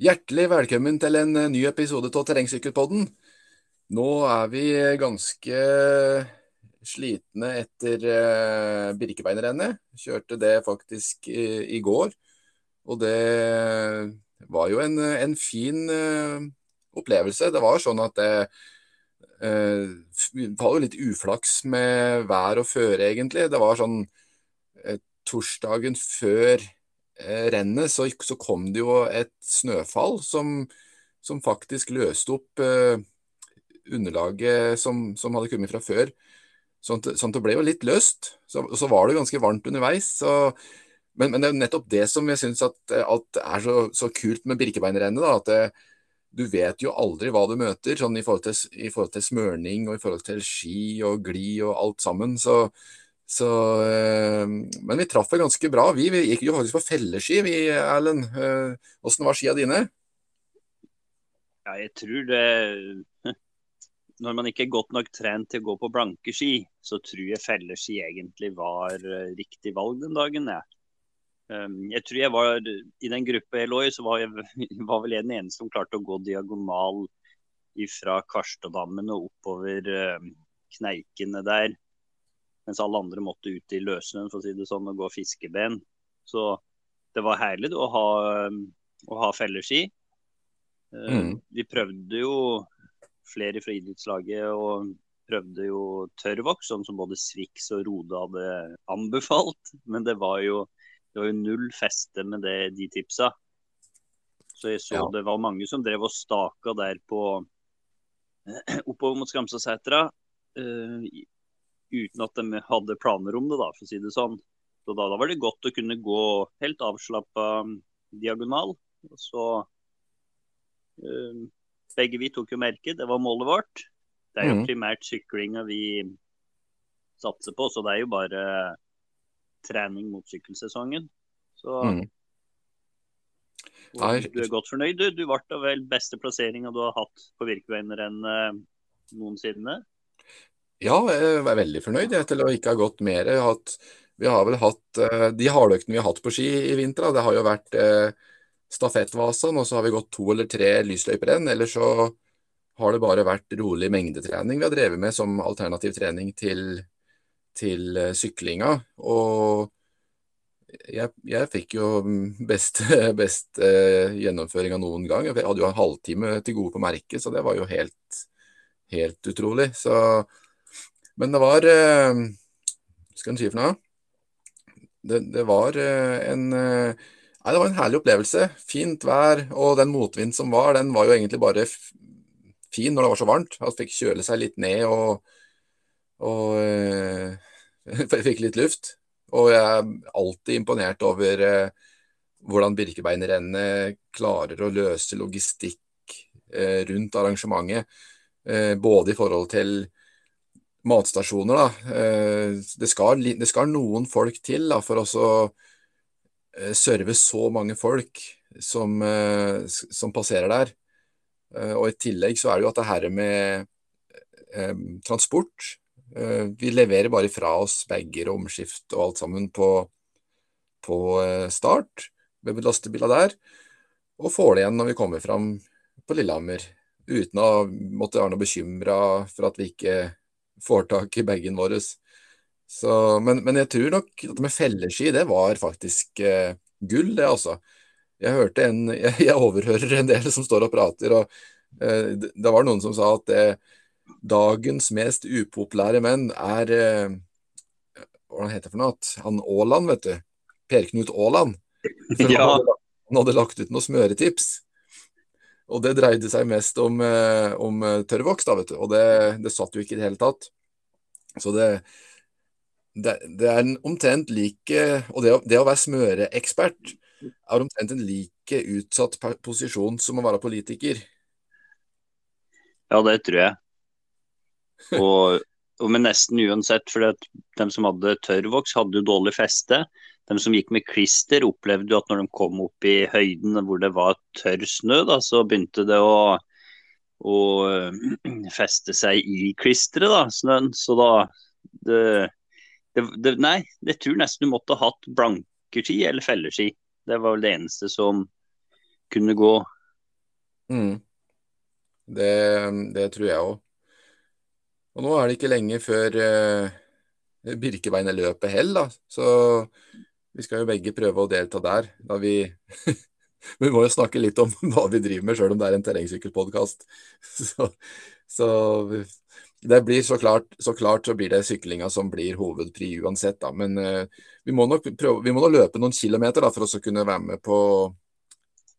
Hjertelig velkommen til en eh, ny episode av Terrengsykkelpodden. Nå er vi ganske slitne etter eh, Birkebeinerrennet. Kjørte det faktisk i, går. Og det var jo en, en fin eh, opplevelse. Det var sånn at det uh, var jo litt uflaks med vær og føre, egentlig. Det var sånn torsdagen før Eh, rennet så, så, kom det jo et snøfall som, som faktisk løste opp eh, underlaget som, som, hadde kommet fra før. Sånn at, sånn at det ble jo litt løst. Så, så var det ganske varmt underveis. Så, men, men, det er nettopp det som jeg syns eh, er så, så, kult med Birkebeinerrennet. At det, du vet jo aldri hva du møter, sånn i forhold, til, i forhold til smørning og i forhold til ski og gli og alt sammen. Så, så, eh, men vi traff ganska ganske bra. Vi, vi, gikk jo faktisk på felleski, vi, Erlend. Eh, åssen øh, var skia dine? Ja, jeg tror det Når man ikke er godt nok trent til å gå på blanke ski, så tror jeg felleski egentlig var riktigt riktig valg den dagen. Ja. Um, jeg tror jeg var I den gruppa jeg lå i, så var jeg var vel jeg den eneste som klarte å gå diagonal fra Karstadammen og oppover över kneikene der mens alle andre måtte ut i løssnøen for å si det sånn, og gå fiskeben. Så det var herlig å ha, å ha felleski. Eh, mm. Vi prøvde jo flere fra idrettslaget og prøvde jo tørrvoks, sånn som både Swix og Rode hadde anbefalt. Men det var jo, det var jo null feste med det, de tipsa. Så jeg så ja. det var mange som drev og staka der på oppover mot Skamsasetra. Uh, uten at de hadde planer om det, da, for å si det sånn. Så da, da var det godt å kunne gå helt avslappa um, diagonal. Så um, Begge vi tok jo merke, det var målet vårt. Det er jo mm. primært syklinga vi satser på, så det er jo bare trening mot sykkelsesongen. Så mm. Du er godt fornøyd, du. Du ble vel beste plasseringa du har hatt på Virkeveinerrennet noensinne? Ja, jeg er veldig fornøyd jeg, til å ikke ha gått mer. Hatt, vi har vel hatt eh, De hardøktene vi har hatt på ski i vinter, det har jo vært eh, stafettvasaen, og så har vi gått to eller tre lysløyperenn. Eller så har det bare vært rolig mengdetrening vi har drevet med som alternativ trening til, til eh, syklinga. Og jeg, jeg, fikk jo best, best uh, gjennomføring av noen gang. Jeg hadde jo en halvtime til gode på merket, så det var jo helt, helt utrolig. Så men det var eh, skal en si for noe? Det, det var eh, en eh, Nei, det var en herlig opplevelse. Fint vær. Og den motvind som var, den var jo egentlig bare fin når det var så varmt. Man fikk kjøle seg litt ned og, og eh, øh, fikk litt luft. Og jeg er alltid imponert over øh, eh, hvordan Birkebeinerrennet klarer å løse logistikk øh, rundt arrangementet. både i forhold til matstasjoner, da. Eh, det skal, det skal, noen folk til da, for å serve så eh, mange folk som, eh, som, passerer der. Og I tillegg så er det jo at det her med transport Vi leverer bare fra oss bager og omskift og alt sammen på, på start med lastebiler der, og får det igjen når vi kommer fram på Lillehammer. Uten å måtte være noe bekymra for at vi ikke får tak i bagen vår. Så, men, men, jeg tror nok at med felleski, det var faktisk eh, gull, det altså. Jeg hørte en, jeg, jeg, overhører en del som står og prater, og eh, det, var noen som sa at eh, dagens mest upopulære menn er eh, Hva heter det for noe? Han Aaland, vet du. Per Knut Aaland. Ja. Han hadde lagt ut noen smøretips. Og det dreide seg mest om, eh, om eh, da, vet du. Og det, det, satt jo ikke i det hele tatt. Så det, det, det er omtrent like eh, Og det, det å være smøreekspert er omtrent en like utsatt posisjon som å være politiker. Ja, det tror jeg. Og, og med nesten uansett, for de som hadde tørrvoks, hadde jo dårlig feste de som gikk med klister, opplevde jo at når de kom opp i høyden hvor det var tørr snø, da, så begynte det å, å feste seg i klisteret, da, snøen. Så da det, det, det, Nei, jeg tror nesten du måtte ha hatt blanke ski eller felleski. Det var vel det eneste som kunne gå Mm. Det, det, tror jeg òg. Og nå er det ikke lenge før uh, Birkebeinerløpet heller, da. Så vi skal jo begge prøve å delta der. Da vi Vi må jo snakke litt om hva vi driver med, sjøl om det er en terrengsykkelpodkast. Så, så, det blir så klart, så klart så blir det syklinga som blir hovedpri uansett, da. Men uh, vi må nok prøve, vi må nok løpe noen kilometer da, for å kunne være med på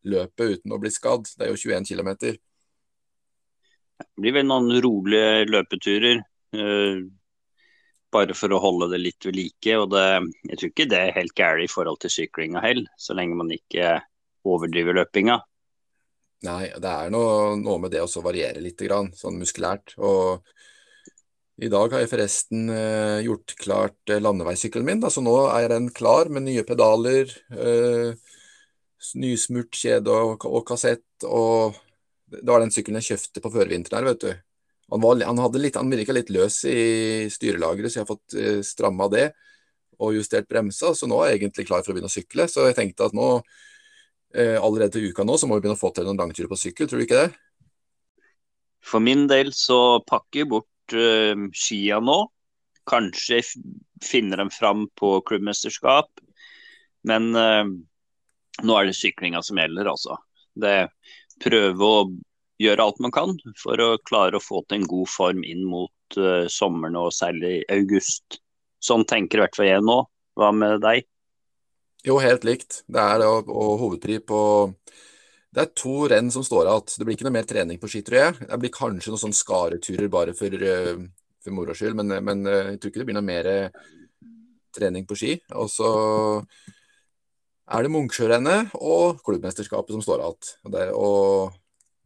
løpet uten å bli skadd. Det er jo 21 km. Det blir vel noen rolige løpeturer. Uh, bare for å holde det litt ved like. og det, Jeg tror ikke det er helt gærent i forhold til syklinga heller, så lenge man ikke overdriver løpinga. Nei, det er noe, noe med det å variere litt, sånn muskulært. og i dag har jeg forresten eh, gjort klart eh, landeveissykkelen min, da, så nå er den klar med nye pedaler, eh, nysmurt kjede og, og, kassett. og Det var den sykkelen jeg kjøpte på førvinteren her, vet du. Han, var, han, litt, han virka litt løs i styrelageret, så jeg har fått eh, uh, stramma det og justert bremsa. Så nå er jeg egentlig klar for å begynne å sykle. Så jeg tenkte at nå, uh, allerede til uka nå, så må vi begynne å få til noen langturer på sykkel. Tror du ikke det? For min del så pakker jeg bort uh, skia nå. Kanskje finner dem fram på klubbmesterskap. Men uh, nå er det syklinga som gjelder, altså. Det Prøve å gjøre alt man kan for å klare å få til en god form inn mot uh, sommeren og særlig august. Sånn tenker i hvert fall jeg nå. Hva med deg? Jo, helt likt. Det er det, og, og hovedpri på Det er to renn som står igjen. Det blir ikke noe mer trening på ski, tror jeg. Det blir kanskje noen sånn skareturer bare for, eh, for moro skyld, men, men eh, jeg tror ikke det blir noe mer trening på ski. Og så er det Munksjørennet og klubbmesterskapet som står igjen. Og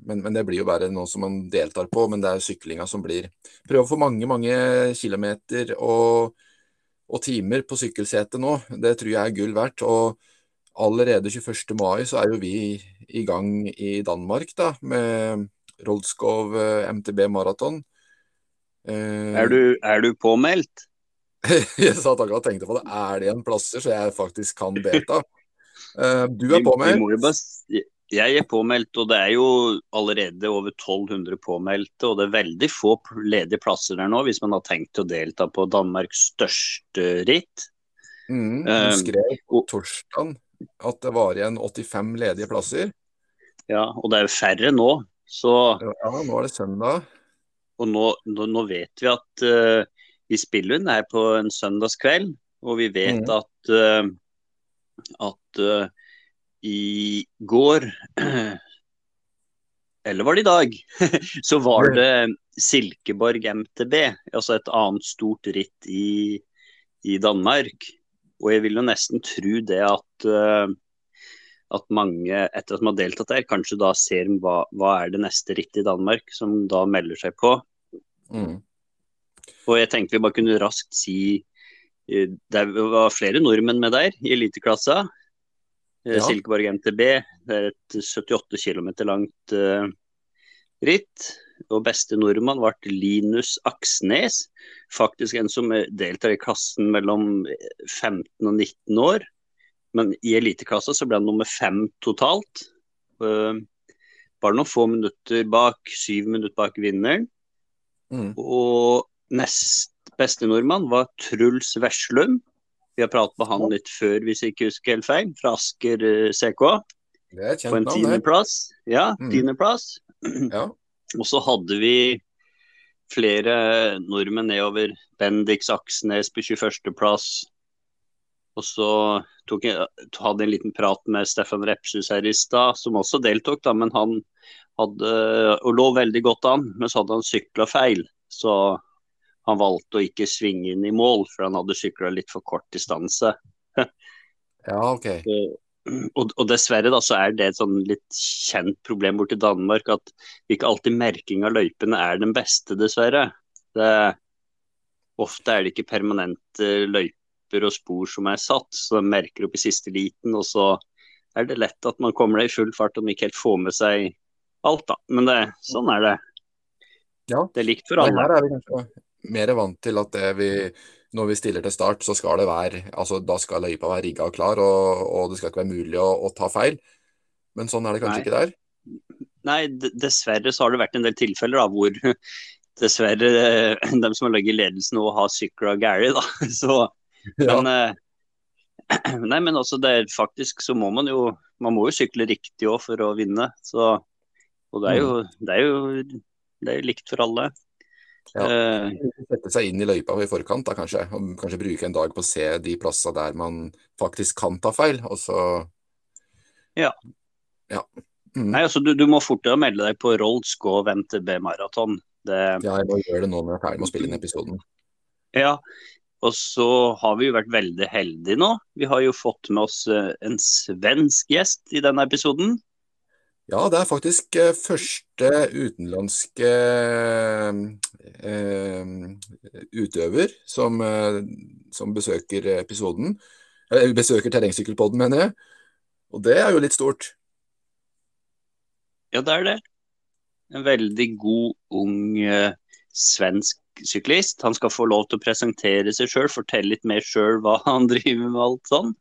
men, men, det blir jo bare noe som man deltar på. Men det er syklinga som blir Prøve å få mange, mange kilometer og, og timer på sykkelsetet nå. Det tror jeg er gull verdt. Og allerede 21. mai så er jo vi i gang i Danmark da, med Roldskov eh, MTB maraton. Eh, er, du, er du påmeldt? jeg satt akkurat og tenkte på det. Er det en plasser så jeg faktisk kan delta? Eh, du er påmeldt. Vi, vi bare, jeg er påmeldt, og det er jo allerede over 1200 påmeldte. Og det er veldig få ledige plasser der nå, hvis man har tenkt å delta på Danmarks største ritt. Mm, du ehm, skrev på torsdag at det var igjen 85 ledige plasser. Ja, og det er jo færre nå. Så Ja, nå er det søndag. Og nå, nå, nå vet vi at uh, vi spiller inn her på en søndagskveld, og vi vet mm. at, uh, at uh, i går Eller var det i dag? Så var det Silkeborg MTB, altså et annet stort ritt i, i Danmark. Og jeg vil jo nesten tro det at, uh, at mange, etter at man har deltatt der, kanskje da ser hva, hva er det neste rittet i Danmark, som da melder seg på. Mm. Og jeg tenkte vi bare kunne raskt si uh, Det var flere nordmenn med der i eliteklassa. Eh, ja. Silkeborg MTB. Det er et 78 km langt uh, ritt. Og beste nordmann ble Linus Aksnes. Faktisk en som deltar i klassen mellom 15 og 19 år. Men i eliteklassa så ble han nummer fem totalt. Uh, bare noen få minutter bak, syv minutter bak vinneren. Mm. Og nest beste nordmann var Truls Veslum. Vi har pratet med han litt før, hvis jeg ikke husker helt feil, fra Asker eh, CK. På en tiendeplass. Ja, mm. tiendeplass. Ja. Og så hadde vi flere nordmenn nedover. Bendix Aksnes på 21.-plass. Og så tok jeg, hadde en liten prat med Stefan Repshus her i stad, som også deltok, da, men han hadde og lå veldig godt an. Men så hadde han sykla feil. Så han valgte å ikke svinge inn i mål, for han hadde sykla litt for kort distanse. ja, ok. Og, og, dessverre da, så er det et sånn litt kjent problem borti Danmark at ikke alltid merking av løypene er den beste, dessverre. Det, ofte er det ikke permanente løyper og spor som er satt, så de merker opp i siste liten. Og så er det lett at man kommer deg i full fart og ikke helt får med seg alt, da. Men det, sånn er det. Ja. Det er likt for alle. Her er vi kanskje mer vant til at vi, når vi stiller til start, så skal det være altså Da skal løypa være rigga og klar, og, og, det skal ikke være mulig å, å, ta feil. Men sånn er det kanskje Nei. ikke der? Nei, dessverre så har det vært en del tilfeller da, hvor dessverre de som har ligget i ledelsen og har sykla Gary, da. Så, ja. men, eh, nei, men også det er faktisk så må man jo Man må jo sykle riktig òg for å vinne. Så, og det er, jo, mm. det, er jo, det er likt for alle. Ja. Uh, Sette seg inn i løypa i forkant, da kanskje. Og kanskje bruke en dag på å se de plassene der man faktisk kan ta feil. Og så Ja. ja. Mm. Nei, altså du, du må fortere melde deg på Rolls gå og vente B-maraton. Det... Ja, jeg må gjøre det nå når jeg er ferdig med å spille inn episoden. Ja, og så har vi jo vært veldig heldige nå. Vi har jo fått med oss eh, en svensk gjest i denne episoden. Ja, det er faktisk eh, første utenlandske eh, utøver som, eh, som, besøker episoden. Eller besøker terrengsykkelpodden, mener jeg. Og det er jo litt stort. Ja, det er det en veldig god, ung uh, svensk syklist. Han skal få lov til å presentere seg sjøl, fortelle litt mer sjøl hva han driver med. alt sånn.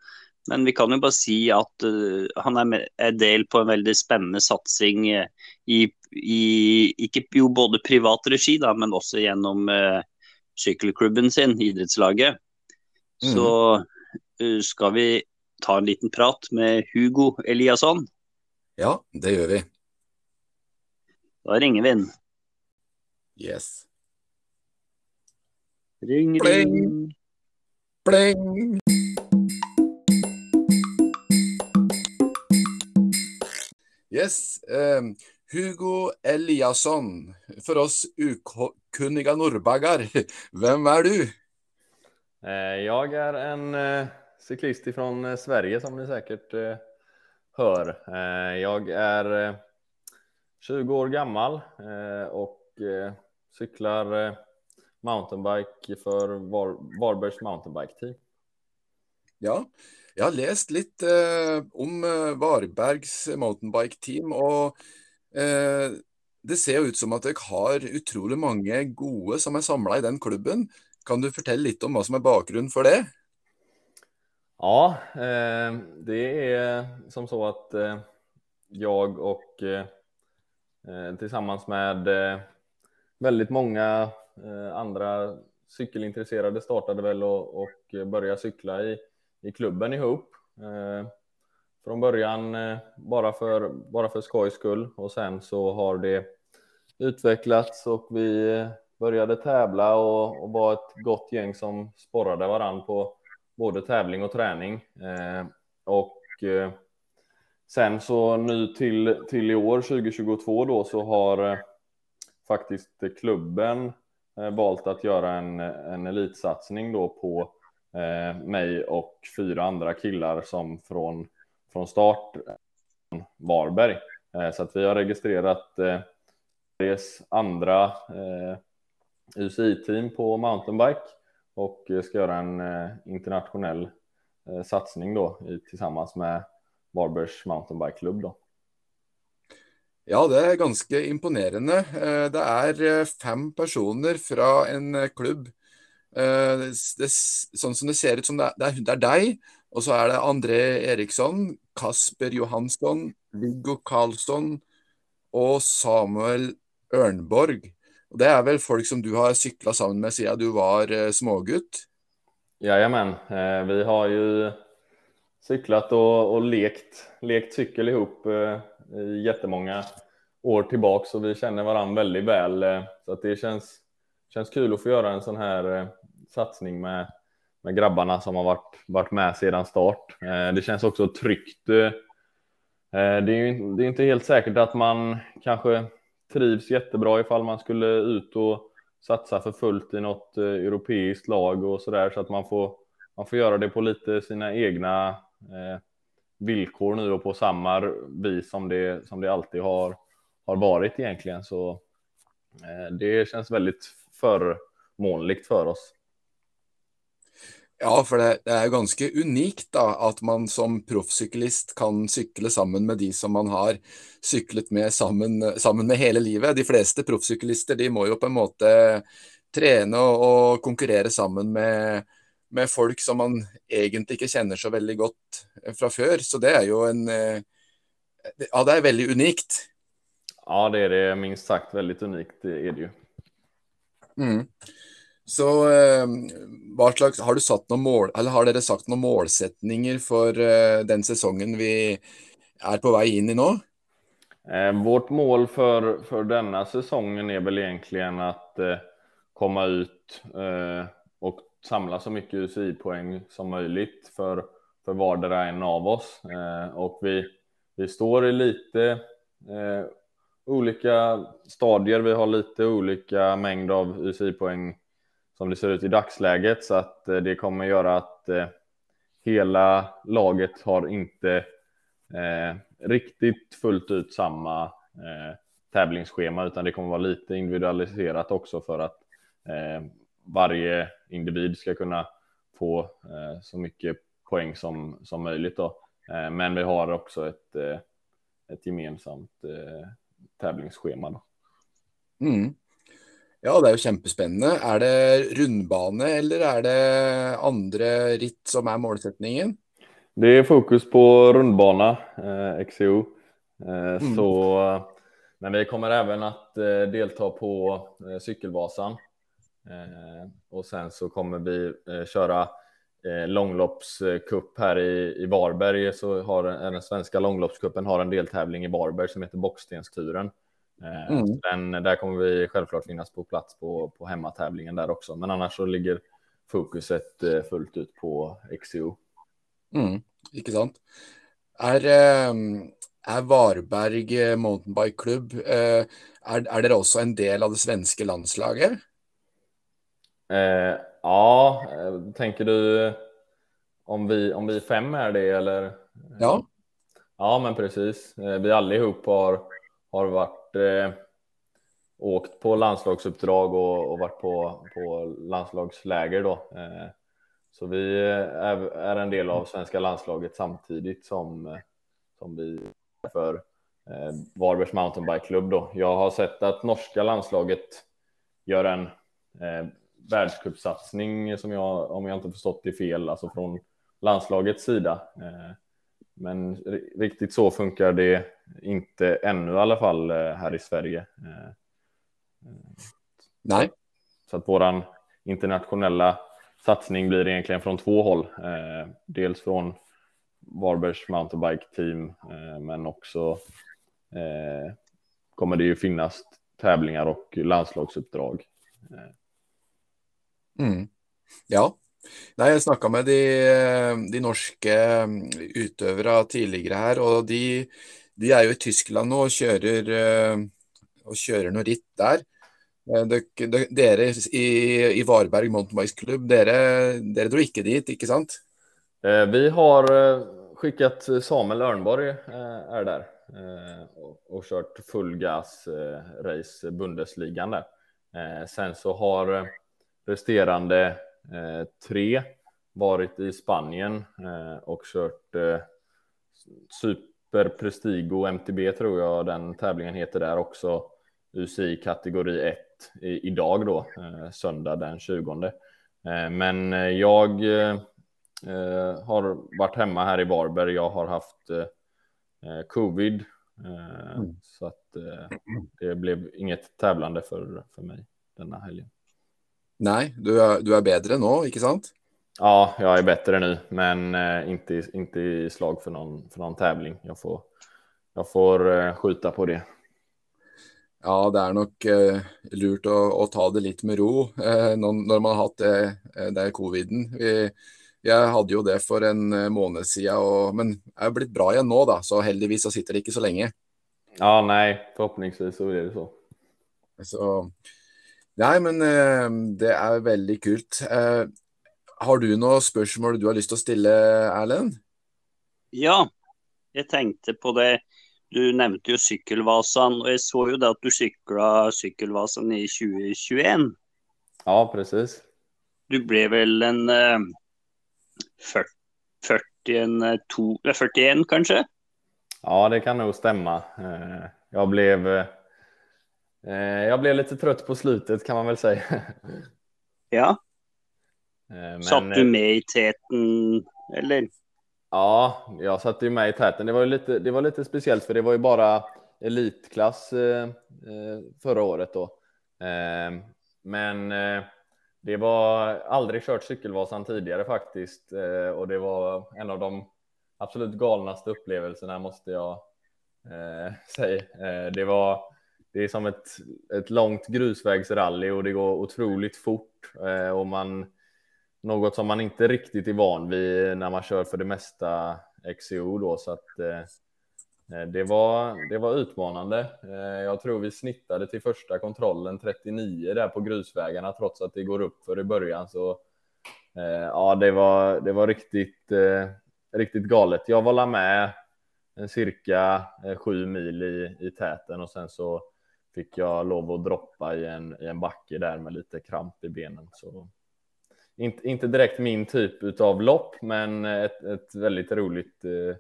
Men vi kan jo bare si at uh, han er, med, er, del på en veldig spennende satsing uh, i, i, ikke jo både privat regi, da, men også gjennom sykkelklubben sin, idrettslaget. Mm. Så skal vi ta en liten prat med Hugo Eliasson. Ja, det gjør vi. Da ringer vi inn. Yes. Ring, ring. Pling. Yes. Um, Hugo Eliasson, för oss okunniga norrbaggar, vem är du? Eh, jag är en eh, cyklist från eh, Sverige som ni säkert hör. Jag är 20 år gammal och cyklar mountainbike för Var Varbergs mountainbike team. Ja, jag har läst lite eh, om eh, Varbergs mountainbike team och eh, det ser ut som att det har otroligt många gode som är samlade i den klubben. Kan du berätta lite om vad som är bakgrunden för det? Ja, eh, det är som så att eh, jag och tillsammans med väldigt många andra cykelintresserade startade väl och, och började cykla i, i klubben ihop. Eh, från början eh, bara för, bara för skojs skull och sen så har det utvecklats och vi eh, började tävla och, och var ett gott gäng som sporrade varann på både tävling och träning. och Sen så nu till, till i år 2022 då så har eh, faktiskt klubben eh, valt att göra en, en elitsatsning då på eh, mig och fyra andra killar som från, från start Varberg. Eh, så att vi har registrerat eh, Sveriges andra eh, UCI-team på mountainbike och ska göra en eh, internationell eh, satsning då i, tillsammans med Varbergs mountainbikeklubb. Ja, det är ganska imponerande. Eh, det är eh, fem personer från en eh, klubb. Eh, det, det, sånn som det ser ut som det er, det er deg, og så er det André Eriksson, Kasper Johansson, Viggo Karlsson og Samuel Ørnborg. Og Det er vel folk som du har sykla sammen med siden du var eh, smågutt? Jajamän, eh, vi har ju cyklat och, och lekt, lekt cykel ihop i jättemånga år tillbaka, så vi känner varandra väldigt väl. Så att det känns, känns kul att få göra en sån här satsning med, med grabbarna som har varit, varit med sedan start. Eh, det känns också tryggt. Eh, det, är ju, det är inte helt säkert att man kanske trivs jättebra ifall man skulle ut och satsa för fullt i något eh, europeiskt lag och så där så att man får man får göra det på lite sina egna eh, villkor nu och på samma vis som det, som det alltid har, har varit egentligen. Så eh, det känns väldigt förmånligt för oss. Ja, för det, det är ganska unikt då, att man som proffscyklist kan cykla samman med de som man har cyklat med samman, samman med hela livet. De flesta proffscyklister de må ju på en måte träna och konkurrera samman med med folk som man egentlig ikke kjenner så veldig godt fra før. Så det er jo en Ja, det er veldig unikt. Ja, det är det minst sagt väldigt unikt, det är det ju. Mm. Så eh, slags, har du satt några mål, eller har dere sagt noen målsättningar för eh, den säsongen vi är på väg in i nu? Eh, vårt mål för, för denna säsongen är väl egentligen att eh, komma ut eh, och samla så mycket UCI-poäng som möjligt för, för vardera en av oss. Eh, och vi, vi står i lite eh, olika stadier. Vi har lite olika mängd av UCI-poäng som det ser ut i dagsläget så att eh, det kommer göra att eh, hela laget har inte eh, riktigt fullt ut samma eh, tävlingsschema utan det kommer vara lite individualiserat också för att eh, varje individ ska kunna få eh, så mycket poäng som, som möjligt. Då. Eh, men vi har också ett, eh, ett gemensamt eh, tävlingsschema. Då. Mm. Ja, det är ju jättespännande. Är det rundbana eller är det andra ritt som är målsättningen? Det är fokus på rundbana, eh, XCO. Eh, mm. Så, men vi kommer även att eh, delta på eh, Cykelvasan. Eh, och sen så kommer vi eh, köra eh, långloppscup här i, i Varberg. Så har den svenska långloppscupen har en deltävling i Varberg som heter Bockstensturen. Eh, mm. Den, där kommer vi självklart finnas på plats på, på hemmatävlingen där också. Men annars så ligger fokuset eh, fullt ut på XCO. Mm, ikke sant. Er, ehm, är Varberg eh, mountainbikeklubb är, är det också en del av det svenska landslaget? Eh, ja, tänker du om vi, om vi fem är det eller? Ja. Ja, men precis. Vi allihop har, har varit eh, åkt på landslagsuppdrag och, och varit på, på landslagsläger då. Eh, så vi är, är, en del av svenska landslaget samtidigt som, som vi för eh, Varbergs mountainbikeklubb då. Jag har sett att norska landslaget gör en eh, världscupsatsning som jag, om jag inte förstått det fel, alltså från landslagets sida. Eh, men riktigt så funkar det inte ännu i alla fall eh, här i Sverige. Eh, Nej. Så att våran internationella satsning blir egentligen från två håll. Dels från Varbergs mountainbike team, men också kommer det ju finnas tävlingar och landslagsuppdrag. Mm. Ja, Nei, jeg snakka med de, de, norske mm, utøvere tidligere her, og de, de, er jo i Tyskland nå og kjører, och og kjører noe ritt der. Eh, dere i, i Varberg mountainbikeklubb, dere, dere dro ikke dit, ikke sant? Eh, vi har skickat Samuel Örnborg är där och kört full gas race Bundesligan där. Sen så har resterande tre varit i Spanien eh, och kört eh, Super Prestigo MTB tror jag den tävlingen heter där också. UCI kategori 1 i, idag då, söndag den 20. Men jag har varit hemma här i Varberg. Jag har haft covid mm. så att det blev inget tävlande för, för mig denna helgen. Nej, du är, du är bättre nu, inte sant? Ja, jag är bättre nu, men eh, inte, inte i slag för någon, för någon tävling. Jag får, jag får eh, skjuta på det. Ja, det är nog eh, lurt att, att, ta det lite med ro eh, när man har haft det, eh, det coviden. Vi, jag hade ju det för en månad sedan, och, men jag har blivit bra igen nu, då, så heldigvis så sitter det inte så länge. Ja, nej, förhoppningsvis så blir det så. Så Nej, men eh, det är väldigt kul. Eh, har du några frågor du har lust att ställa, Erlend? Ja, jag tänkte på det. Du nämnde ju Cykelvasan och jag såg ju det att du cyklade Cykelvasan i 2021. Ja, precis. Du blev väl en eh, 40, 40, en, to, 41 kanske? Ja, det kan nog stämma. Eh, jag blev jag blev lite trött på slutet kan man väl säga. Ja. Eh, men... Satt du med i täten eller? Ja, jag satt ju med i täten. Det var, lite, det var lite speciellt för det var ju bara elitklass förra året då. Men det var aldrig kört cykelvasan tidigare faktiskt och det var en av de absolut galnaste upplevelserna måste jag säga. Det var det är som ett, ett långt grusvägsrally och det går otroligt fort eh, och man något som man inte riktigt är van vid när man kör för det mesta XCO då så att eh, eh, det var, det var utmanande. Eh, jag tror vi snittade till första kontrollen 39 där på grusvägarna trots att det går upp för i början så eh, ja, det var, det var riktigt, eh, riktigt galet. Jag var med en cirka eh, sju mil i, i täten och sen så fick jag lov att droppa i en, i en backe där med lite kramp i benen. Så inte, inte direkt min typ av lopp, men ett, ett väldigt roligt, eh,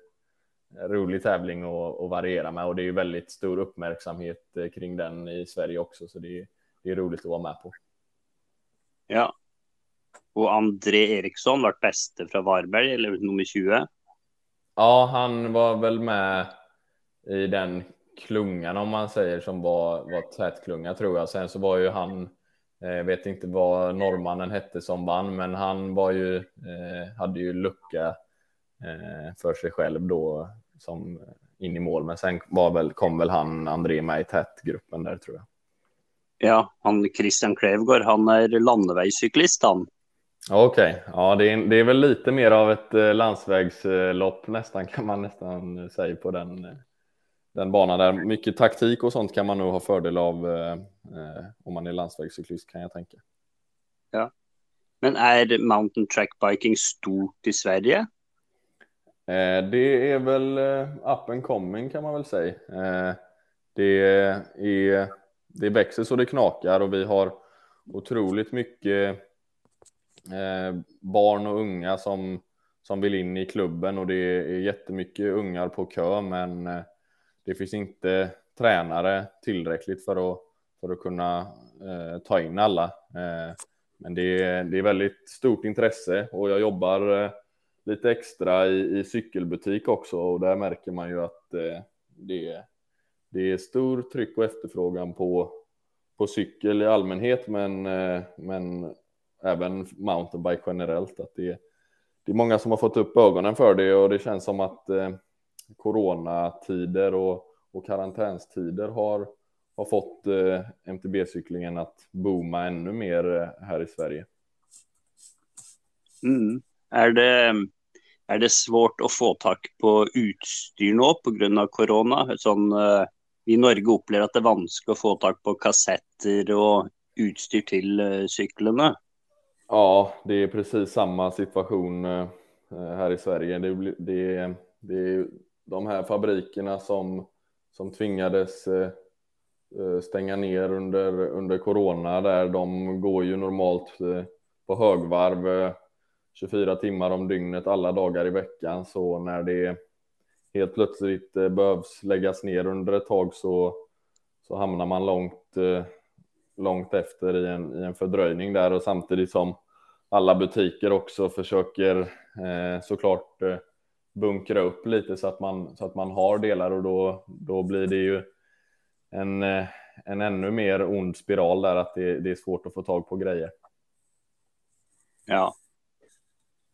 rolig tävling att, att variera med och det är ju väldigt stor uppmärksamhet eh, kring den i Sverige också, så det är, det är roligt att vara med på. Ja. Och André Eriksson vart bäste från Varberg, eller nummer 20? Ja, han var väl med i den klungan om man säger som var, var tätklunga tror jag. Sen så var ju han eh, vet inte vad norrmannen hette som vann, men han var ju, eh, hade ju lucka eh, för sig själv då som in i mål. Men sen var väl, kom väl han André med i tätgruppen där tror jag. Ja, han Christian Klevgård, han är landsvägscyklist han. Okej, okay. ja det är, det är väl lite mer av ett landsvägslopp nästan kan man nästan säga på den den banan där. Mycket taktik och sånt kan man nog ha fördel av eh, eh, om man är landsvägscyklist kan jag tänka. Ja. Men är mountain track biking stort i Sverige? Eh, det är väl eh, up and coming kan man väl säga. Eh, det, är, det växer så det knakar och vi har otroligt mycket eh, barn och unga som, som vill in i klubben och det är jättemycket ungar på kö men det finns inte tränare tillräckligt för att, för att kunna eh, ta in alla. Eh, men det är, det är väldigt stort intresse och jag jobbar eh, lite extra i, i cykelbutik också och där märker man ju att eh, det, det är stor tryck och efterfrågan på, på cykel i allmänhet men, eh, men även mountainbike generellt. Att det, det är många som har fått upp ögonen för det och det känns som att eh, coronatider och, och karantänstider har, har fått eh, MTB-cyklingen att booma ännu mer eh, här i Sverige. Mm. Är, det, är det svårt att få tag på utstyr nu på grund av corona? Sån, eh, I Norge upplever att det är vanskligt att få tag på kassetter och utstyr till eh, cyklarna. Ja, det är precis samma situation eh, här i Sverige. Det, det, det, de här fabrikerna som, som tvingades eh, eh, stänga ner under, under corona där de går ju normalt eh, på högvarv 24 timmar om dygnet alla dagar i veckan. Så när det helt plötsligt behövs läggas ner under ett tag så, så hamnar man långt, långt efter i en, i en fördröjning där. Och samtidigt som alla butiker också försöker eh, såklart bunkra upp lite så att man, så att man har delar och då, då blir det ju en, eh, en ännu mer ond spiral där att det, det är svårt att få tag på grejer. Ja.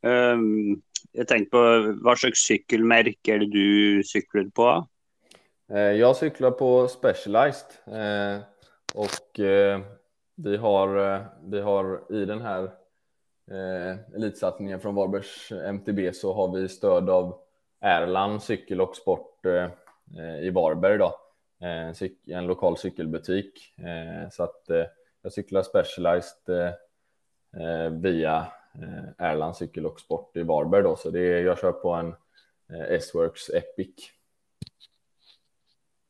Um, jag tänkte på vad slags cykelmärke du cyklar på? Eh, jag cyklar på Specialized eh, och vi har, vi har i den här eh, elitsatsningen från Varbergs MTB så har vi stöd av Erland cykel och sport eh, i Varberg då. Eh, en lokal cykelbutik. Eh, så att eh, jag cyklar Specialized via Erland cykel och sport i Varberg då. Så det är, jag kör på en S-Works Epic.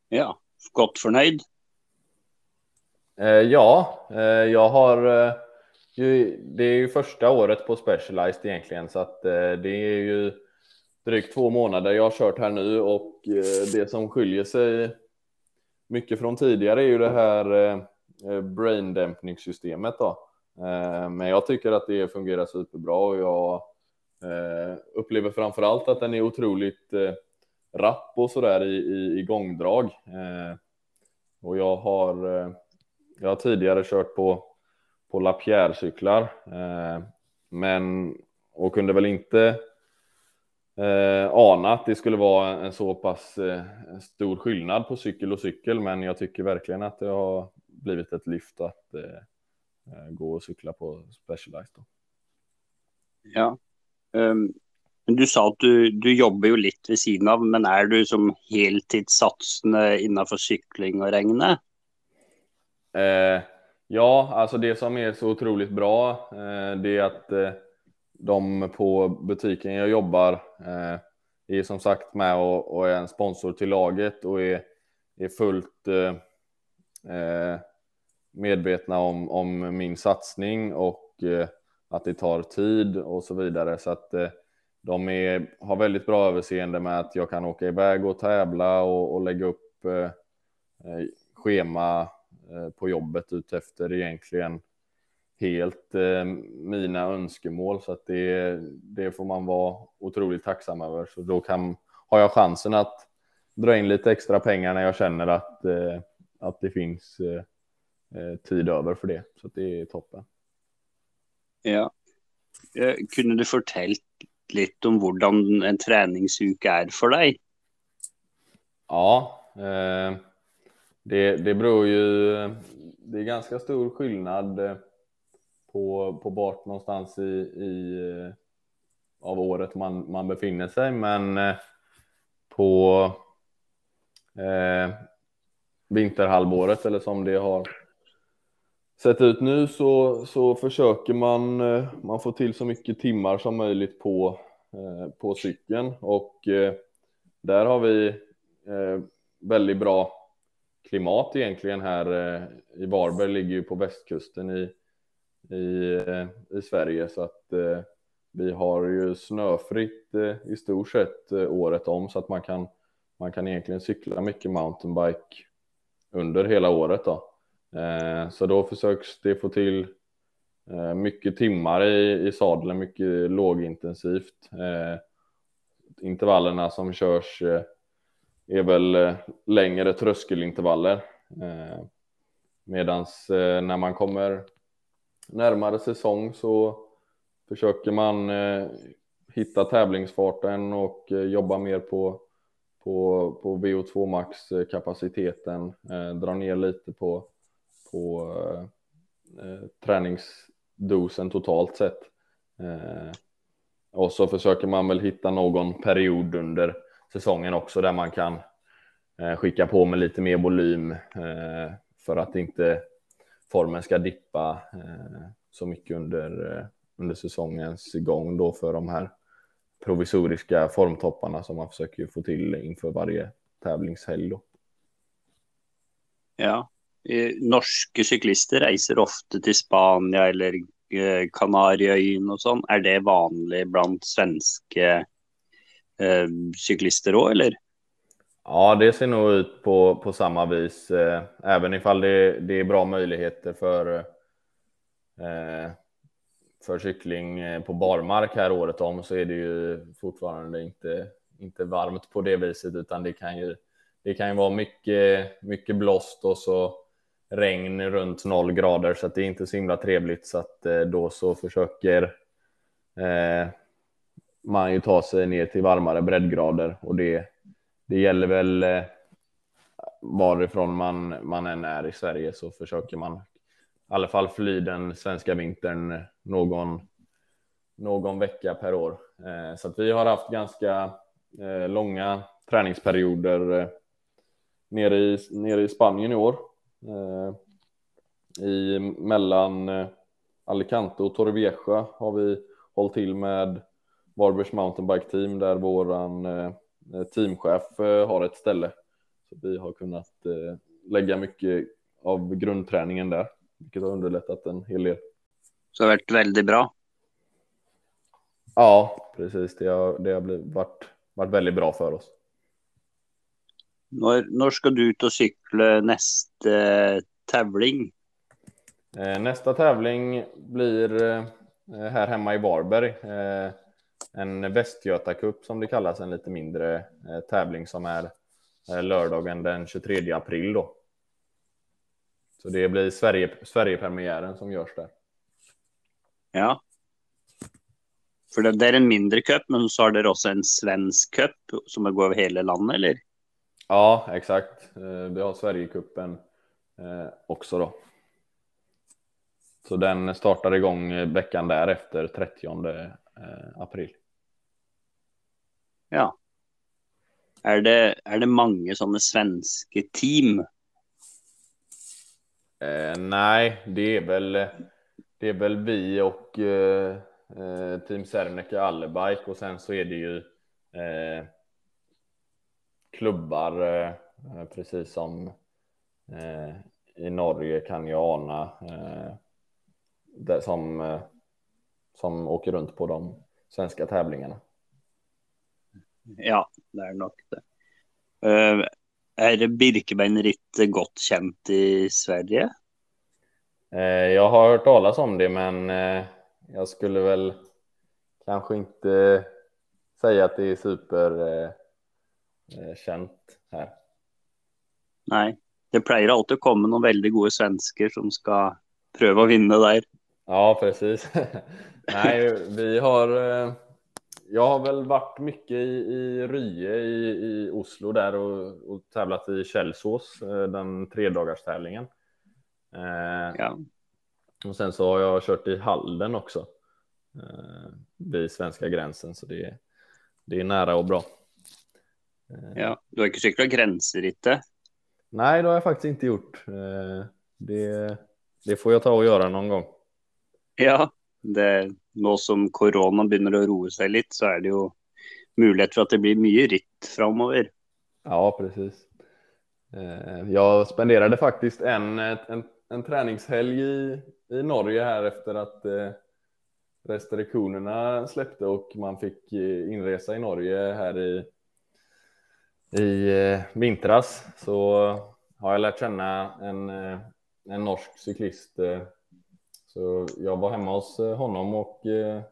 Ja, gott förnöjd? Ja, jag har det är ju första året på Specialized egentligen så att eh, det är ju drygt två månader jag har kört här nu och eh, det som skiljer sig mycket från tidigare är ju det här eh, braindämpningssystemet då. Men jag tycker att det fungerar superbra och jag upplever framför allt att den är otroligt rapp och sådär i, i, i gångdrag. Och jag har, jag har tidigare kört på, på Lapierre-cyklar, eh, men och kunde väl inte eh, ana att det skulle vara en så pass eh, stor skillnad på cykel och cykel, men jag tycker verkligen att det har blivit ett lyft att eh, eh gå och cykla på Specialized. Då. Ja. Um, du sa att du, du jobbar ju lite vid sidan av, men är du som heltidssatsande innanför cykling och regnet? Eh, ja, alltså det som är så otroligt bra, eh, det är att eh, de på butiken jag jobbar eh, är som sagt med och, och, är en sponsor till laget och är, är fullt eh, eh, medvetna om, om min satsning och eh, att det tar tid och så vidare. Så att eh, de är, har väldigt bra överseende med att jag kan åka iväg och tävla och, och lägga upp eh, eh schema på jobbet utefter egentligen helt eh, mina önskemål så att det, det får man vara otroligt tacksam över. Så då kan, har jag chansen att dra in lite extra pengar när jag känner att, eh, att det finns eh, eh tid över för det. Så det är toppen. Ja. Eh, kunde du fortällt lite om hur en träningsuke är för dig? Ja, eh, det, det beror ju. Det är ganska stor skillnad eh, på, på bort någonstans i, i eh, av året man, man befinner sig, men eh, på eh, vinterhalvåret eller som det har sett ut nu så, så försöker man, man få till så mycket timmar som möjligt på, eh, på cykeln och eh, där har vi väldigt bra klimat egentligen här. Eh, I Varberg ligger ju på västkusten i, i, eh, i Sverige så att eh, vi har ju snöfritt i stort sett året om så att man kan, man kan egentligen cykla mycket mountainbike under hela året då. Så då försöks det få till mycket timmar i, i sadeln, mycket lågintensivt. Intervallerna som körs är väl eh, längre tröskelintervaller. Eh, medans eh, när man kommer närmare säsong så försöker man hitta tävlingsfarten och jobba mer på, på, på VO2 max kapaciteten, dra ner lite på på eh, träningsdosen totalt sett. Eh, och så försöker man väl hitta någon period under säsongen också där man kan eh, skicka på med lite mer volym eh, för att inte formen ska dippa eh, så mycket under, eh, under säsongens gång då för de här provisoriska formtopparna som man försöker få till inför varje tävlingshelg. Då. Ja, eh, norska cyklister reiser ofta till Spanien eller eh, och sånt. Är det vanligt bland svenska eh, cyklister då eller? Ja, det ser nog ut på, på samma vis. Eh, även ifall det, det är bra möjligheter för, eh, för cykling eh, på barmark här året om så är det ju fortfarande inte, inte varmt på det viset utan det kan ju, det kan ju vara mycket, mycket blåst och så regn runt noll grader så att det är inte så himla trevligt så att eh, då så försöker eh, man ju ta sig ner till varmare breddgrader och det, det gäller väl eh, varifrån man, man än är i Sverige så försöker man i alla fall fly den svenska vintern någon, någon vecka per år. Eh, så att vi har haft ganska eh, långa träningsperioder nere, i, nere i Spanien i år I mellan Alicante och Torrevieja har vi hållit till med Varbergs mountainbike team där våran eh, teamchef har ett ställe. Så vi har kunnat lägga mycket av grundträningen där, vilket har underlättat en hel del. Så det har varit väldigt bra. Ja, precis. Det har, det har blivit, varit, varit väldigt bra för oss. När, när ska du ut och cykla nästa tävling? Eh, nästa tävling blir eh, här hemma i Varberg. Eh, en Västgöta Cup som det kallas, en lite mindre eh, tävling som är eh, lördagen den 23 april då. Så det blir Sverige, Sverigepremiären som görs där. Ja. För det, det är en mindre cup, men så har det också en svensk cup som går över hela landet, eller? Ja, exakt. Eh, vi har Sverigecupen eh, också då. Så den startar igång veckan därefter, 30 eh, april. Ja. Är det, är det många sådana svenska team? Eh, nej, det är väl det är väl vi och eh, Team Serneke Allebike och sen så är det ju eh, klubbar eh, precis som eh, i Norge kan jag ana eh, det, som, eh, som åker runt på de svenska tävlingarna. Ja, det är nog det. Uh, är det Birkebeinerrittet gott känt i Sverige? Uh, jag har hört talas om det, men uh, jag skulle väl kanske inte säga att det är superkänt här. Nej, det plejer alltid komma någon väldigt goda svenskar som ska pröva vinna där. Ja, precis. Nej, vi har jag har väl varit mycket i, i Rye i, i Oslo där och, och tävlat i Källsås, eh, den tredagarstävlingen. Eh, ja. Och sen så har jag kört i Halden också eh, vid svenska gränsen, så det, det är nära och bra. Eh, ja, du har inte cyklat gränser inte? Nej, det har jag faktiskt inte gjort. Eh, det, det får jag ta och göra någon gång. Ja, det, nå som korona börjar å roa sig lite så är det ju mulighet för att det blir mycket ritt framöver. Ja, precis. Eh, jag spenderade faktiskt en, en, en träningshelg i, i Norge här efter att eh, restriktionerna släppte och man fick eh, inresa i Norge här i, i vintras så har jag lärt känna en, en norsk cyklist så jag var hemma hos eh, honom och, eh,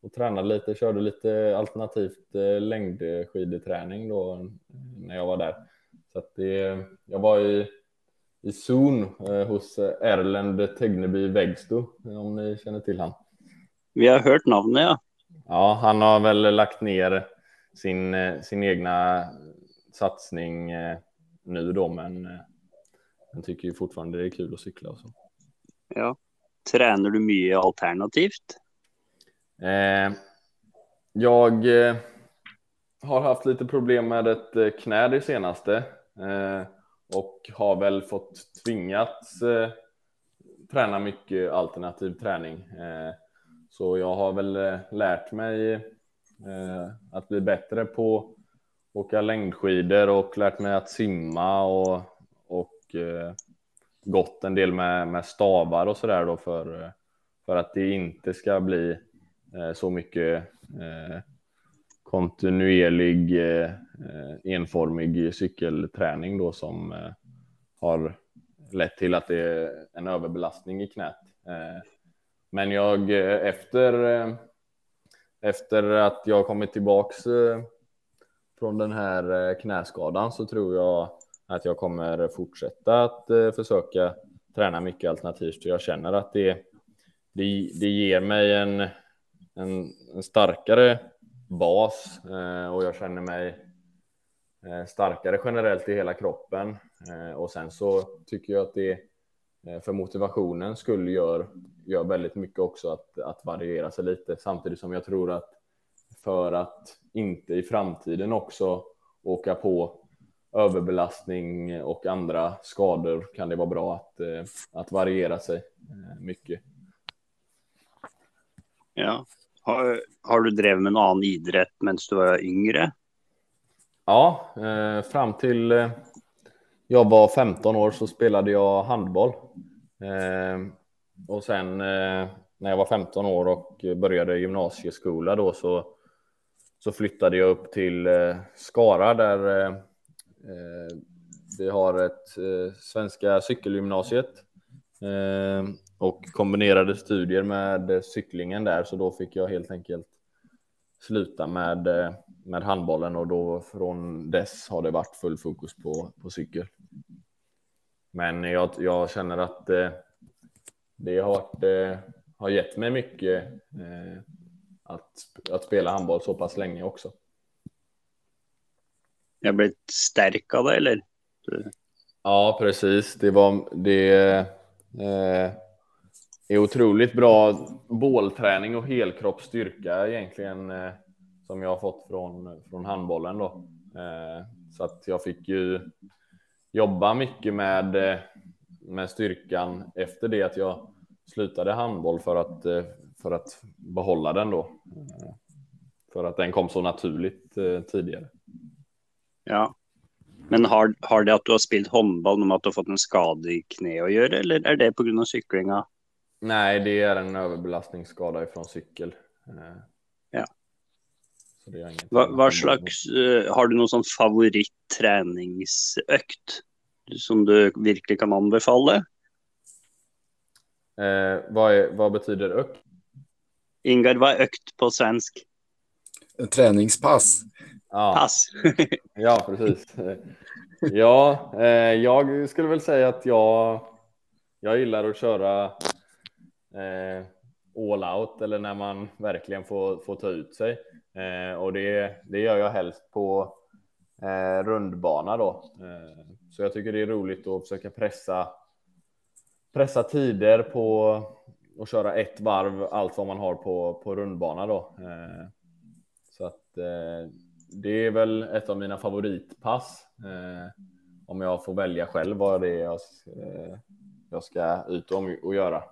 och tränade lite, körde lite alternativt eh, längdskideträning då när jag var där. Så att det, jag var i, i zon hos Erlend Tegneby Vägsto, om ni känner till han. Vi har hört namnet, ja. Ja, han har väl lagt ner sin, sin egna satsning nu då, men jag tycker ju fortfarande det är kul att cykla och så. Ja. Tränar du mycket alternativt? Eh, jag eh, har haft lite problem med ett eh, knä det senaste eh, och har väl fått tvingats eh, träna mycket alternativ träning. Eh, så jag har väl eh, lärt mig eh, att bli bättre på att åka längdskidor och lärt mig att simma och, och eh, gått en del med, med stavar och sådär då för, för att det inte ska bli eh, så mycket eh, kontinuerlig eh, enformig cykelträning då som eh, har lett till att det är en överbelastning i knät. Eh, men jag eh, efter eh, efter att jag kommit tillbaks eh, från den här knäskadan så tror jag att jag kommer fortsätta att eh, försöka träna mycket alternativt. Jag känner att det, det, det ger mig en, en, en starkare bas eh, och jag känner mig eh, starkare generellt i hela kroppen. Och sen så tycker jag att det för motivationen skulle gör, gör väldigt mycket också att, att variera sig lite. Samtidigt som jag tror att för att inte i framtiden också åka på överbelastning och andra skador kan det vara bra att, eh, att variera sig eh, mycket. Ja. Har, har du drivit med en annan idrott medan du var yngre? Ja, eh, fram till jag var 15 år så spelade jag handboll. Och sen när jag var 15 år och började gymnasieskola då så, så flyttade jag upp till Skara där Eh, vi har ett eh, Svenska cykelgymnasiet eh, och kombinerade studier med cyklingen där, så då fick jag helt enkelt sluta med, eh, med handbollen och då från dess har det varit full fokus på, på cykel. Men jag, jag känner att eh, det har, varit, eh, har gett mig mycket eh, att, att spela handboll så pass länge också. Jag blivit stärkt av det eller? Ja, precis. Det var det. Eh, är otroligt bra bålträning och helkroppsstyrka egentligen eh, som jag har fått från, från handbollen då. Eh, så att jag fick ju jobba mycket med, eh, med styrkan efter det att jag slutade handboll för att, eh, för att behålla den då. Eh, för att den kom så naturligt tidigare. Ja, men har, har det att du har spelat handboll med att du har fått en skada i knä att göra eller är det på grund av cyklinga? Nej, det är en överbelastningsskada ifrån cykel. Ja. Vad, vad slags, uh, har du någon sån favoritträningsökt som du verkligen kan anbefalla? Eh, vad, är, vad betyder ökt? Ingar, vad är ökt på svensk? Träningspass. Ja. Pass. ja, precis. Ja, eh, jag skulle väl säga att jag, jag gillar att köra eh, all out eller när man verkligen får, får ta ut sig. Eh, och det, det gör jag helst på eh, rundbana då. Eh, så jag tycker det är roligt att försöka pressa pressa tider på att köra ett varv allt vad man har på, på rundbana då. Eh, så att eh, det är väl ett av mina favoritpass. Eh, om jag får välja själv vad det är jag, eh, jag ska ut och, göra.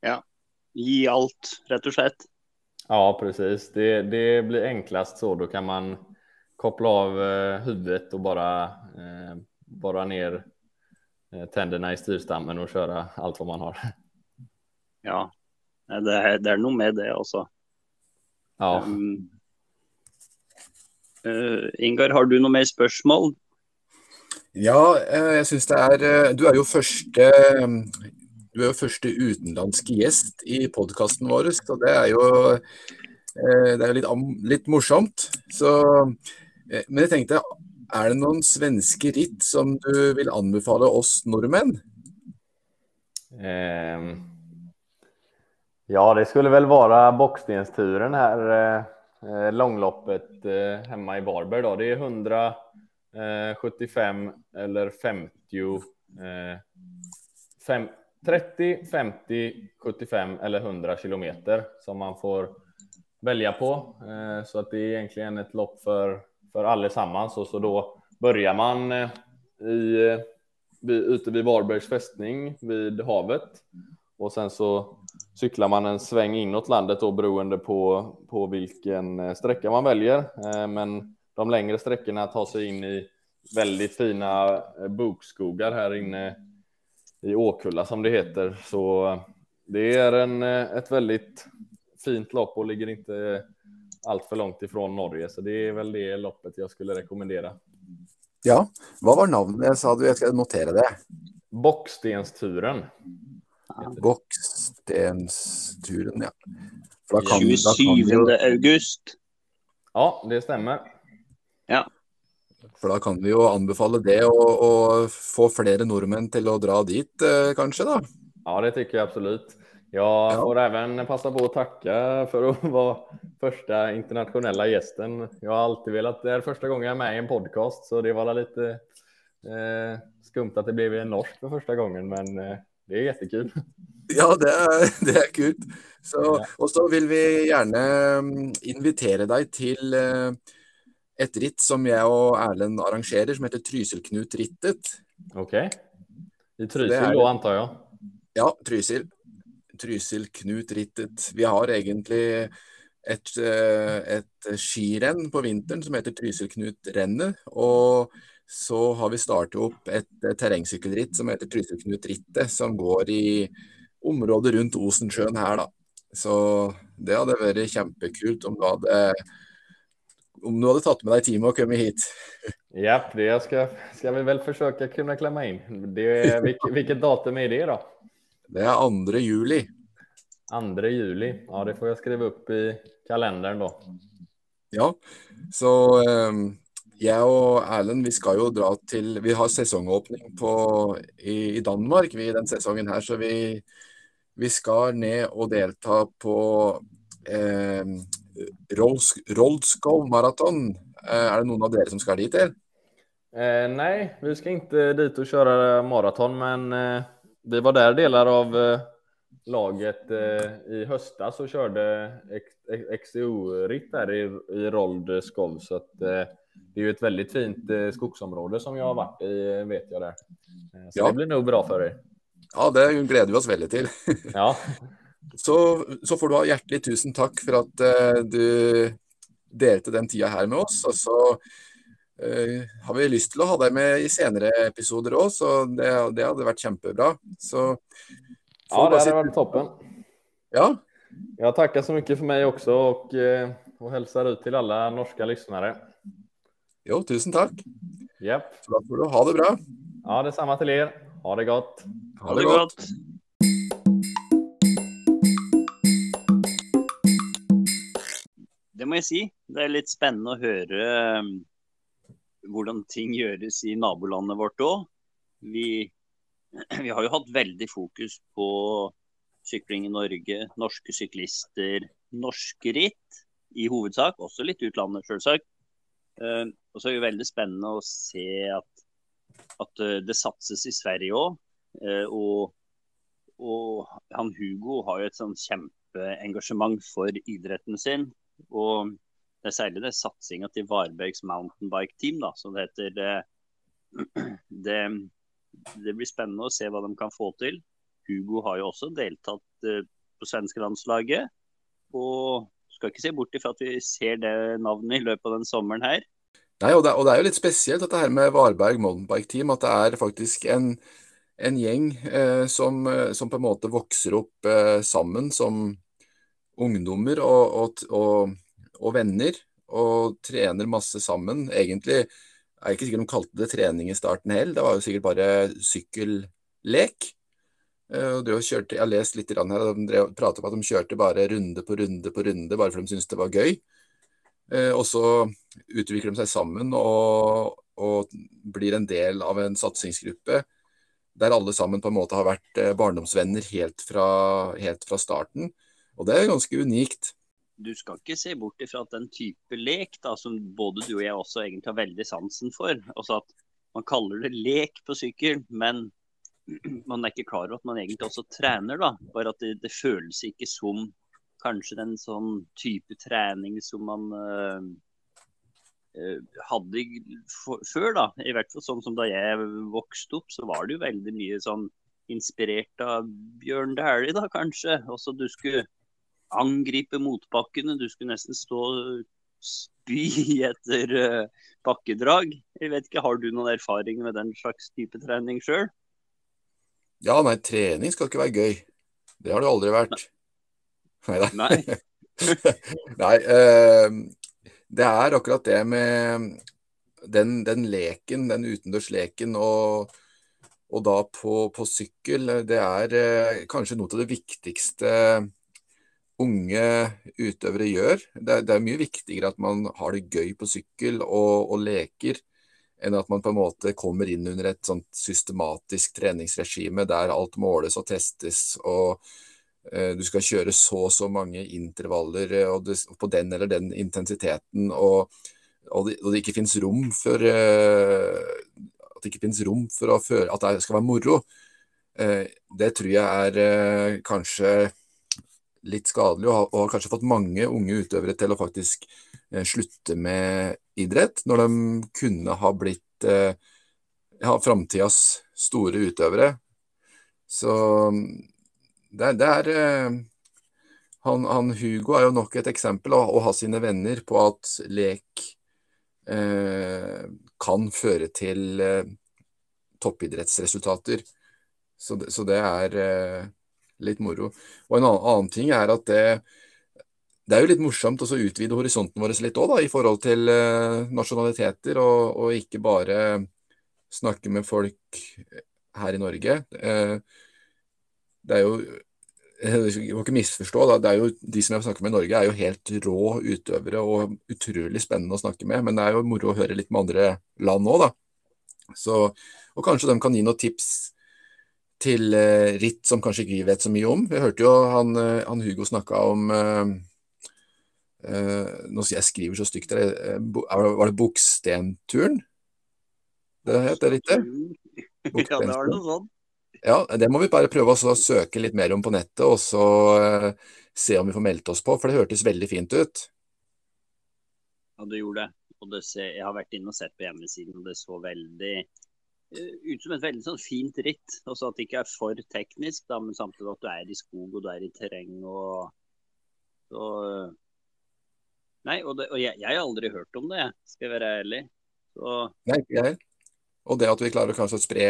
Ja, ge allt rätt och slett. Ja, precis. Det, det blir enklast så. Då kan man koppla av eh, huvudet och bara eh, bara ner eh, tänderna i styrstammen och köra allt vad man har. Ja, det är, det är nog med det också. Ja. Um, uh, Ingar, har du något mer spörsmål? Ja, jeg syns det er Du er jo første du er jo første utenlandske gjest i podkasten vår, så det er jo, det er jo litt, litt morsomt. Så Eh, men jeg tenkte, er det noen svenske ritt som du vil anbefale oss nordmenn? Eh, ja, det skulle väl vara bockstensturen här, eh, eh, långloppet eh, hemma i Varberg. Då. Det är 175 eh, eller 50, eh, fem, 30, 50, 75 eller 100 kilometer som man får välja på. Eh, så att det är egentligen ett lopp för för allesammans och så då börjar man eh, i, ute vid Varbergs fästning vid havet och sen så cyklar man en sväng inåt landet då beroende på, på vilken eh, sträcka man väljer. Men de längre sträckorna tar sig in i väldigt fina bokskogar här inne i Åkulla som det heter. Så det är en, ett väldigt fint lopp och ligger inte allt för långt ifrån Norge, så det är väl det loppet jag skulle rekommendera. Ja, vad var namnet sa du? Jag ska notera det. Bockstensturen. Bockstensturen, ja. Kan, 27 august. Ja, det stämmer. Ja. För då kan vi ju anbefalla det och, och få fler norrmän till att dra dit, eh, kanske då? Ja, det tycker jag absolut. Jag ja. får även passa på att tacka för att vara första internationella gästen. Jag har alltid velat, det är första gången jag är med i en podcast, så det var lite eh, skumt att det blev en norsk för första gången, men eh, det är jättekul. Ja, det är, det är kul. Så. Och så vill vi gärna mm, invitera dig till eh, ett ritt som jag och Erlend arrangerar som heter Trysilknut-rittet. Okej. Okay. I Trysil då antar jag? Ja, Trysil. Trysil-Knut-rittet. Vi har egentlig et, eh, et skirenn på vinteren som heter Trysil-Knut-rennet. Og så har vi startet opp et terrengsykkelritt som heter Trysil-Knut-rittet, som går i området rundt Osensjøen her, da. Så det hadde vært kjempekult om du hadde om du hade tagit med dig tid att komma hit. Ja, det ska, ska vi väl försöka kunna klämma in. Det, vilket, vilket datum är det då? Det är 2 juli. 2 juli. Ja, det får jag skriva upp i kalendern då. Ja, så um, jeg og Erlend vi skal jo dra til Vi har sesongåpning på, i, i Danmark vi, den sesongen her, så vi, vi skal ned og delta på eh, Roldskov maraton. Eh, er det noen av dere som skal dit? Eller? Eh, nej, vi ska inte dit och köra maraton, men eh, vi var där delar av eh, laget eh, i höstas och körde XCO-ritt där i, i Rold Skov. Så att, eh, det är ju ett väldigt fint eh, skogsområde som jag har varit i, vet jag där. Så ja. det blir nog bra för er. Ja, det gleder vi oss väldigt till. ja. Så, så får du ha hjärtligt tusen tack för att du delte den tida här med oss. Och så Uh, har vi til å ha deg med i senere episoder òg, så det, det, hadde vært kjempebra. Så Ja, det hade varit toppen. Ja. Jag tackar så mycket för mig också och, eh, och hälsar ut till alla norska lyssnare. Jo, tusen tack. Yep. Så då får du ha det bra. Ja, detsamma till er. Ha det gott. Ha, ha det, gott. gott. Det må jeg si. Det er litt spennende å høre um, hvordan ting gjøres i nabolandet vårt òg. Vi vi har jo hatt veldig fokus på sykling i Norge, norske syklister, norske ritt i hovedsak, også litt utlandet selvsagt. Uh, og så er det veldig spennende å se at, at uh, det satses i Sverige òg. Uh, eh, og, og, han Hugo har jo et sånn kjempeengasjement for idretten sin. Og det er særlig det satsinga til Varbergs mountainbike team, da, som det heter. Det, det, det blir spennende å se hva de kan få til. Hugo har jo også deltatt eh, på svenske landslaget. Og skal ikke se bort ifra at vi ser det navnet i løpet av den sommeren her. Nei, og det, og det er jo litt spesielt dette her med Varberg mountainbike team. At det er faktisk en, en gjeng eh, som, eh, som, på en måte vokser opp eh, sammen som ungdommer og, og, og, og venner. Og trener masse sammen. Egentlig jeg er ikke sikkert de kalte det trening i starten heller, det var jo sikkert bare sykkellek. Eh, uh, kjørte, jeg har lest litt her, de pratade om at de kjørte bare runde på runde på runde, bare att de syntes det var gøy. Och og så utvikler de seg sammen og, og, blir en del av en satsingsgruppe der alle sammen på en måte har vært barndomsvänner barndomsvenner helt fra, helt fra starten. Og det er ganske unikt du skal ikke se bort ifra at den type lek, da, som både du og jeg også egentlig har veldig sansen for altså at Man kaller det lek på sykkel, men man er ikke klar over at man egentlig også trener. da, Bare at det, det føles ikke som kanskje den sånn type trening som man uh, hadde før. da, I hvert fall sånn som da jeg vokste opp, så var det jo veldig mye sånn inspirert av Bjørn Dæhlie, da kanskje. Også du skulle angripe motbakkene. Du skulle nesten stå spy etter uh, bakkedrag. Jeg vet ikke, Har du noen erfaring med den slags type trening sjøl? Ja, nei, trening skal ikke være gøy. Det har det aldri vært. Neida. Nei. nei uh, det er akkurat det med den, den leken, den utendørsleken og, og da på, på, sykkel, det er uh, kanskje noe av det viktigste unge utøvere gjør. Det er, det er, mye viktigere at man har det gøy på sykkel og, og, leker, enn at man på en måte kommer inn under et sånt systematisk treningsregime der alt måles og testes. og eh, Du skal kjøre så og så mange intervaller eh, og det, på den eller den intensiteten. og, og, det, og det, ikke finnes rom for eh, at det ikke finns rom for å føre, at det skal være moro. Eh, det tror jeg er kanske kanskje litt skadelig, og har, og har, kanskje fått mange unge utøvere til å faktisk eh, slutte med idrett, når de kunne ha blitt eh, ja, framtidas store utøvere. Så mm, det, det er eh, han, han, Hugo er jo nok et eksempel, å, å ha sine venner på at lek eh, kan føre til eh, toppidrettsresultater. Så det, så det er eh, litt moro. Og en annen, ting er at det, det er jo litt morsomt å utvide horisonten vår litt òg, i forhold til uh, nasjonaliteter, og, og, ikke bare snakke med folk her i Norge. Uh, det er jo Vi må ikke misforstå. Da. Det er jo, de som jeg snakker med i Norge, er jo helt rå utøvere og utrolig spennende å snakke med. Men det er jo moro å høre litt med andre land òg, da. Så, og kanskje de kan gi noen tips til eh, ritt som kanskje ikke vi vet så mye om. Vi hørte jo han, eh, han Hugo snakka om eh, eh, Nå jeg skriver så stygt der. Var det Bukstenturen? Det het det riktig? Ja, det var noe sånt. Ja, det må vi bare prøve å søke litt mer om på nettet, og så uh, se om vi får meldt oss på, for det hørtes veldig fint ut. Ja, det gjorde det. Og det ser, jeg har vært inne og sett på hjemmesiden, og det så veldig uh, Eh, ut som et veldig sånn fint ritt. Også at det ikke er for teknisk, da, men samtidig at du er i skog og du er i terreng. og så, eh, Nei, og, det, og jeg, jeg, har aldri hørt om det, skal jeg være ærlig. Så... Nei, ikke jeg. Og det at vi klarer kanskje å spre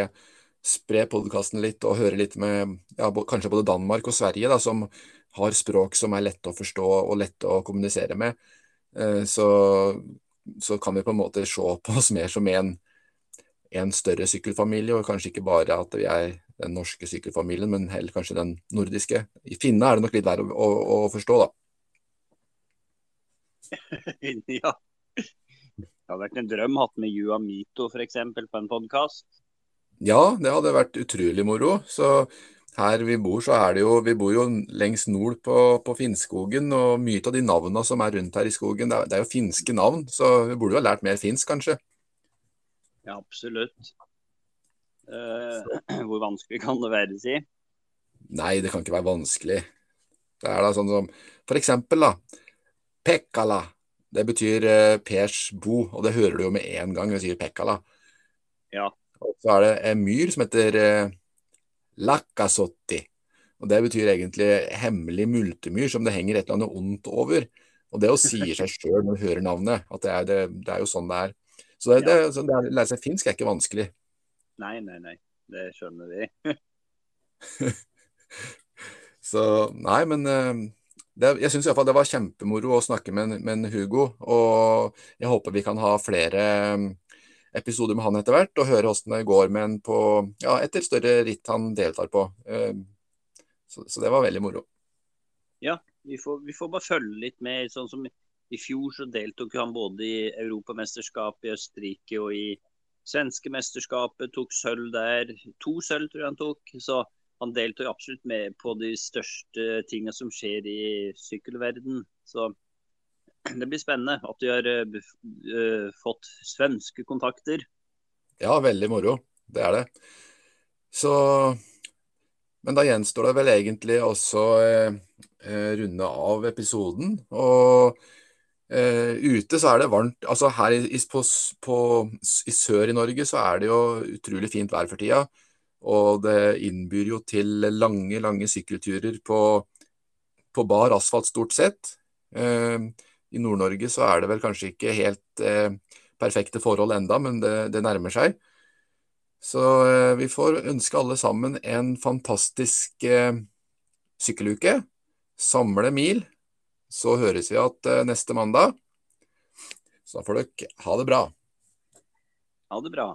spre podkasten litt og høre litt med ja, kanskje både Danmark og Sverige, da, som har språk som er lette å forstå og lette å kommunisere med, eh, så, så, kan vi på en måte se på oss mer som en, en større sykkelfamilie, og kanskje ikke bare at vi er den norske sykkelfamilien, men heller kanskje den nordiske. I Finne er det nok litt verre å, å, å forstå, da. ja. Det hadde vært en drøm hatt med Jua Mito f.eks. på en podkast. Ja, det hadde vært utrolig moro. Så her vi bor, så er det jo Vi bor jo lengst nord på, på Finnskogen, og mye av de navnene som er rundt her i skogen, det er, det er jo finske navn. Så vi burde jo ha lært mer finsk, kanskje. Ja, absolutt. Uh, hvor vanskelig kan det være, si? Nei, det kan ikke være vanskelig. Det er da sånn som for eksempel, da. Pekkala. Det betyr uh, Pers bo, og det hører du jo med en gang vi sier Pekkala. Ja. Og så er det en myr som heter eh, Lakasotti. Og Det betyr egentlig hemmelig multemyr som det henger et eller annet ondt over. Og Det å sier seg sjøl når du hører navnet, at det er, det, det er, jo sånn det er. Så det, det, så det å lære seg finsk er ikke vanskelig. Nei, nei, nei. Det skjønner vi. så nei, men eh, det, jeg syns iallfall det var kjempemoro å snakke med, med Hugo. Og jeg håper vi kan ha flere episoder med han etter hvert, og høre hvordan det går med en på ja, etter større ritt han deltar på. Eh, så, så det var veldig moro. Ja, vi får, vi får, bare følge litt med. sånn som i fjor så deltog han både i Europamesterskapet i Österrike och i svenska mästerskapet, tog sølv där två sølv tror jag han tog. Så han deltog absolut med på de största tingen som sker i cykelvärlden. Så det blir spännande att du har uh, fått svenska kontakter. Ja, väldigt moro. Det är det. Så Men då gjenstår det väl egentligen också uh, eh, runde av episoden. Och uh, ute så er det varmt. Altså her i, på, på, i sør i Norge så er det jo utrolig fint vær for tida. Og det innbyr jo til lange, lange sykkelturer på, på bar asfalt stort sett. Uh, i Nord-Norge så er det vel kanskje ikke helt uh, perfekte forhold enda, men det, det nærmer seg. Så vi får ønske alle sammen en fantastisk eh, sykkeluke. Samle mil. Så høres vi igjen eh, neste mandag. Så får dere ha det bra. Ha det bra.